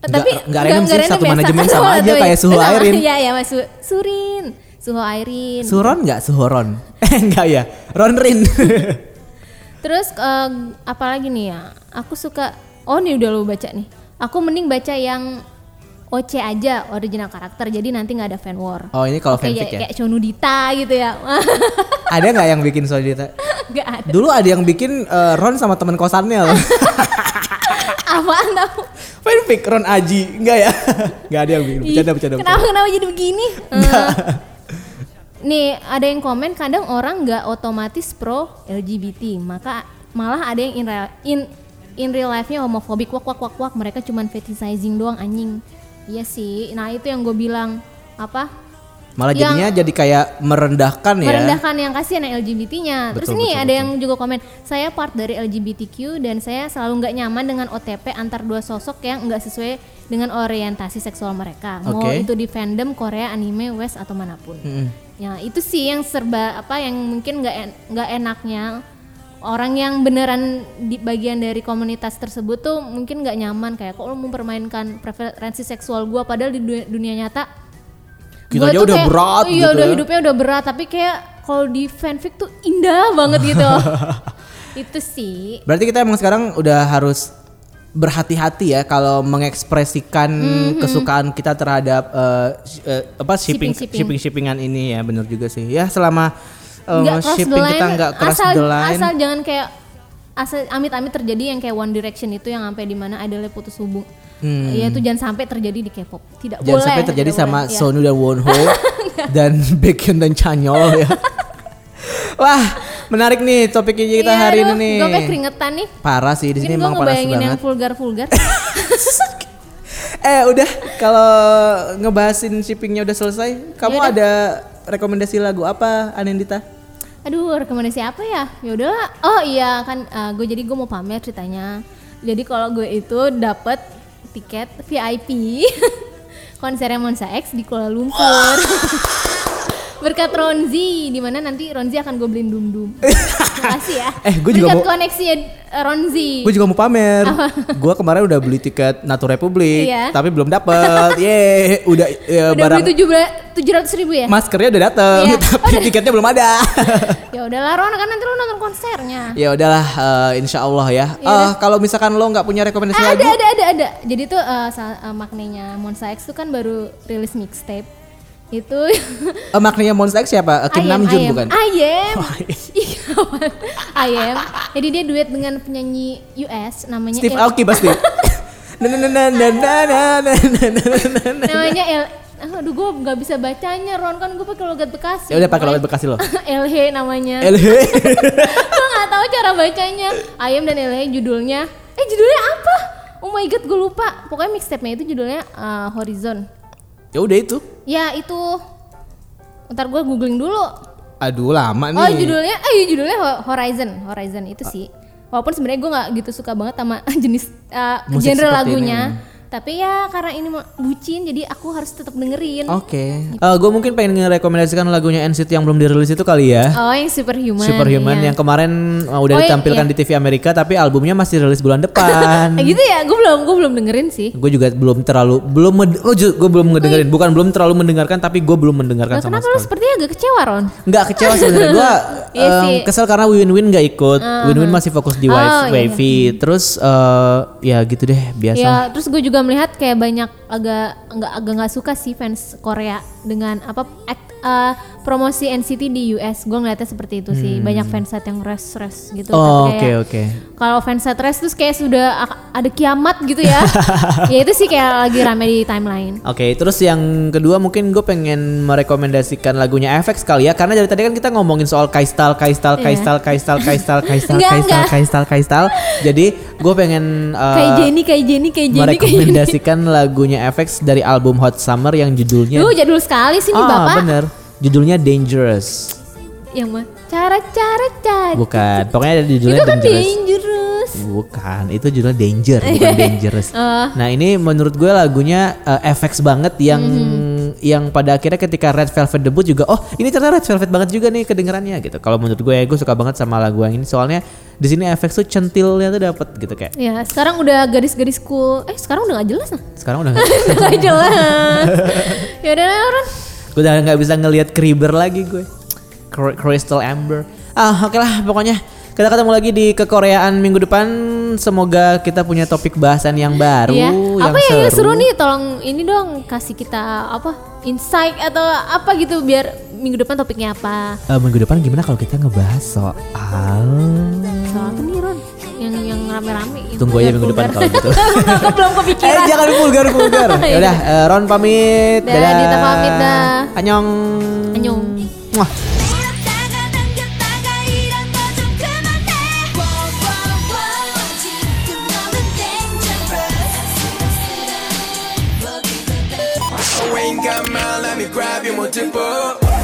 Nggak- nggak random sih, satu manajemen sama aja kayak Suho sama- Airin. Iya, ya Mas Su- Surin. Suho Airin. Suron nggak Suhoron? Eh enggak ya. Ronrin. Terus eh, apa lagi nih ya? Aku suka Oh, nih udah lo baca nih. Aku mending baca yang OC aja original karakter. Jadi nanti nggak ada fan war. oh ini kalau fanfic ya. kayak Chonudita gitu ya. Ada nggak yang bikin Sodita? Gak ada. Dulu ada yang bikin eh, Ron sama teman kosannya loh. Apaan tau? Fanfic Ron Aji, enggak ya? Enggak ada yang bikin. Bercanda, bercanda, Kenapa bercanda. kenapa jadi begini? Eh, nih ada yang komen kadang orang nggak otomatis pro LGBT, maka malah ada yang in real, in, in real life-nya homofobik wak wak wak wak mereka cuman fetishizing doang anjing. Iya sih. Nah itu yang gue bilang apa? Malah Yang- jadinya jadi kayak merendahkan ya. merendahkan yang kasihan yang LGBT-nya. Terus Betul, ini betul, ada betul. yang juga komen, saya part dari LGBTQ dan saya selalu nggak nyaman dengan OTP antar dua sosok yang nggak sesuai dengan orientasi seksual mereka. Mau Oke. itu di fandom Korea, anime, West atau mana pun. Mm-mm. Ya itu sih yang serba apa yang mungkin nggak en- nggak enaknya orang yang beneran di bagian dari komunitas tersebut tuh mungkin nggak nyaman kayak kok lo mempermainkan preferensi seksual gua padahal di dunia, dunia nyata Kita aja udah kayak, berat iya gitu udah ya. hidupnya udah berat tapi kayak kalau di fanfic tuh indah banget gitu itu sih Berarti kita emang sekarang udah harus berhati-hati ya kalau mengekspresikan Mhm. kesukaan kita terhadap sh- eh, apa shipping Shipping-shipping. shipping shippingan ini ya benar juga sih ya selama eh, Nggak cross the shipping line, kita nggak cross asal, the line asal jangan kayak asal amit-amit terjadi yang kayak One Direction itu yang sampai di mana idolnya putus hubung. Ya itu jangan sampai terjadi di K-pop. Tidak Hmm. jangan boleh. sampai terjadi sama boleh. Iya. Sonu dan Wonho dan Baekhyun dan Chanyeol ya wah menarik nih topiknya kita Iya, hari aduh, ini nih Gue keringetan nih. parah sih di sini emang panas ngebayangin yang banget vulgar-vulgar. Eh udah kalau ngebahasin shippingnya udah selesai, kamu Yaudah. ada rekomendasi lagu apa Anendita? Aduh, rekomendasi apa ya? Ya udahlah. Oh iya kan gue jadi gue mau pamer ceritanya. Jadi kalau gue itu dapat tiket VIP konsernya Monsta X di Kuala Lumpur. Berkat Ronzi, di mana nanti Ronzi akan gue beliin dum dum. Makasih ya. Eh, gue juga Berkat mau- koneksinya eh, Ronzi. Gue juga mau pamer. Gue kemarin udah beli tiket Natu Republik, Iya. tapi belum dapet. Ye, udah ya, Udah barang beli tujuh ratus ribu ya? maskernya udah dateng, Iya. tapi tiketnya belum ada. ya udahlah Ron, kan nanti lo nonton konsernya. ya udahlah, eh, insya Allah ya. Eh, kalau misalkan lo nggak punya rekomendasi Ah, lagu, ada ada ada ada. Jadi tuh sa- eh, maknanya Monsta X tuh kan baru rilis mixtape itu uh, maknanya Monster X siapa? Kim Nam Jun bukan? Ayem. Ayem. Jadi dia duet dengan penyanyi US namanya Steve El- Aoki pasti. namanya El Aduh gue nggak bisa bacanya Ron kan gue pakai logat Bekasi Ya udah pakai logat Bekasi lo LH namanya LH Gue nggak tahu cara bacanya Ayem dan LH judulnya Eh judulnya apa? Oh my god gue lupa Pokoknya mixtape-nya itu judulnya uh, Horizon ya udah itu. Ya itu. Ntar gue googling dulu. Aduh lama nih. Oh judulnya, eh iya, judulnya Ho- Horizon, Horizon itu sih. Walaupun sebenarnya gue nggak gitu suka banget sama jenis uh, Musik genre lagunya, ini. Tapi ya karena ini bucin, jadi aku harus tetap dengerin. Oke. gue mungkin pengen ngerekomendasikan lagunya NCT yang belum dirilis itu kali ya. Oh yang Superhuman. Superhuman iya. yang kemarin uh, udah Oh, iya, ditampilkan iya. di TV Amerika tapi albumnya masih rilis bulan depan. Eh, gitu ya, gue belum, gue belum dengerin sih. gue juga belum terlalu belum oh gue belum ngedengerin bukan belum terlalu mendengarkan tapi gue belum mendengarkan Nah, sama kenapa lu sekali. sepertinya agak kecewa Ron? Nggak kecewa sebenarnya gue Iya sih. kesel karena Win-Win nggak ikut. Win-Win masih fokus di Oh, Wave- iya, Wavy. Terus eh, ya gitu deh biasa. Ya, terus gue juga melihat kayak banyak agak nggak agak nggak suka sih fans Korea dengan apa act, eh, promosi NCT di US. Gue ngeliatnya seperti itu sih. Banyak fansite yang res-res gitu. Hmm. Oh, Tapi oke kayak- oke. Kalau fansite res terus kayak sudah ada kiamat gitu ya. ya itu sih kayak lagi rame di timeline. Oke, terus yang kedua mungkin gue pengen merekomendasikan lagunya FX kali ya karena dari tadi kan kita ngomongin soal Kaistal, Kaistal, Iya. Kaistal, Kaistal, Kaistal, Kaistal, Enggak, Kaistal, enggak. Kaistal, Kaistal. Jadi gue pengen uh, kayak Jenny, kayak Jenny, kayak Jenny, kayak Jenny. merekomendasikan lagunya FX dari album Hot Summer yang judulnya Duh jadul sekali sih nih Ah, bapak. bener. Judulnya Dangerous. Yang mah cara-cara cara. Bukan, pokoknya ada judulnya Itu kan Dangerous. dangerous. Bukan, itu judulnya Danger, bukan Dangerous. Oh. Nah ini menurut gue lagunya uh, FX banget yang Mhm. Yang pada akhirnya ketika Red Velvet debut juga, oh ini ternyata Red Velvet banget juga nih kedengerannya gitu. Kalau menurut gue ya gue suka banget sama lagu yang ini soalnya di sini FX tuh centilnya tuh dapet gitu kayak. Ya sekarang udah gadis-gadis cool. Eh sekarang udah gak jelas nah. Sekarang udah gak jelas. ya udah lah, Ron. gue udah nggak bisa ngelihat Kriber lagi gue. Cr- Crystal Amber. Ah oke lah pokoknya kita ketemu lagi di kekoreaan minggu depan. Semoga kita punya topik bahasan yang baru, Iya. yang Apa yang seru. seru nih? Tolong ini dong kasih kita apa insight atau apa gitu biar minggu depan topiknya apa? Eh, minggu depan gimana kalau kita ngebahas soal Soal apa nih Ron? Yang yang rame-rame. yang Tunggu aja minggu depan kalau gitu. Aku belum eh kepikiran. jangan vulgar vulgar. ya udah eh, Ron pamit. Dah, Dadah. Dita pamit, dah. Annyeong. Annyeong. Muah. me grab you, mon.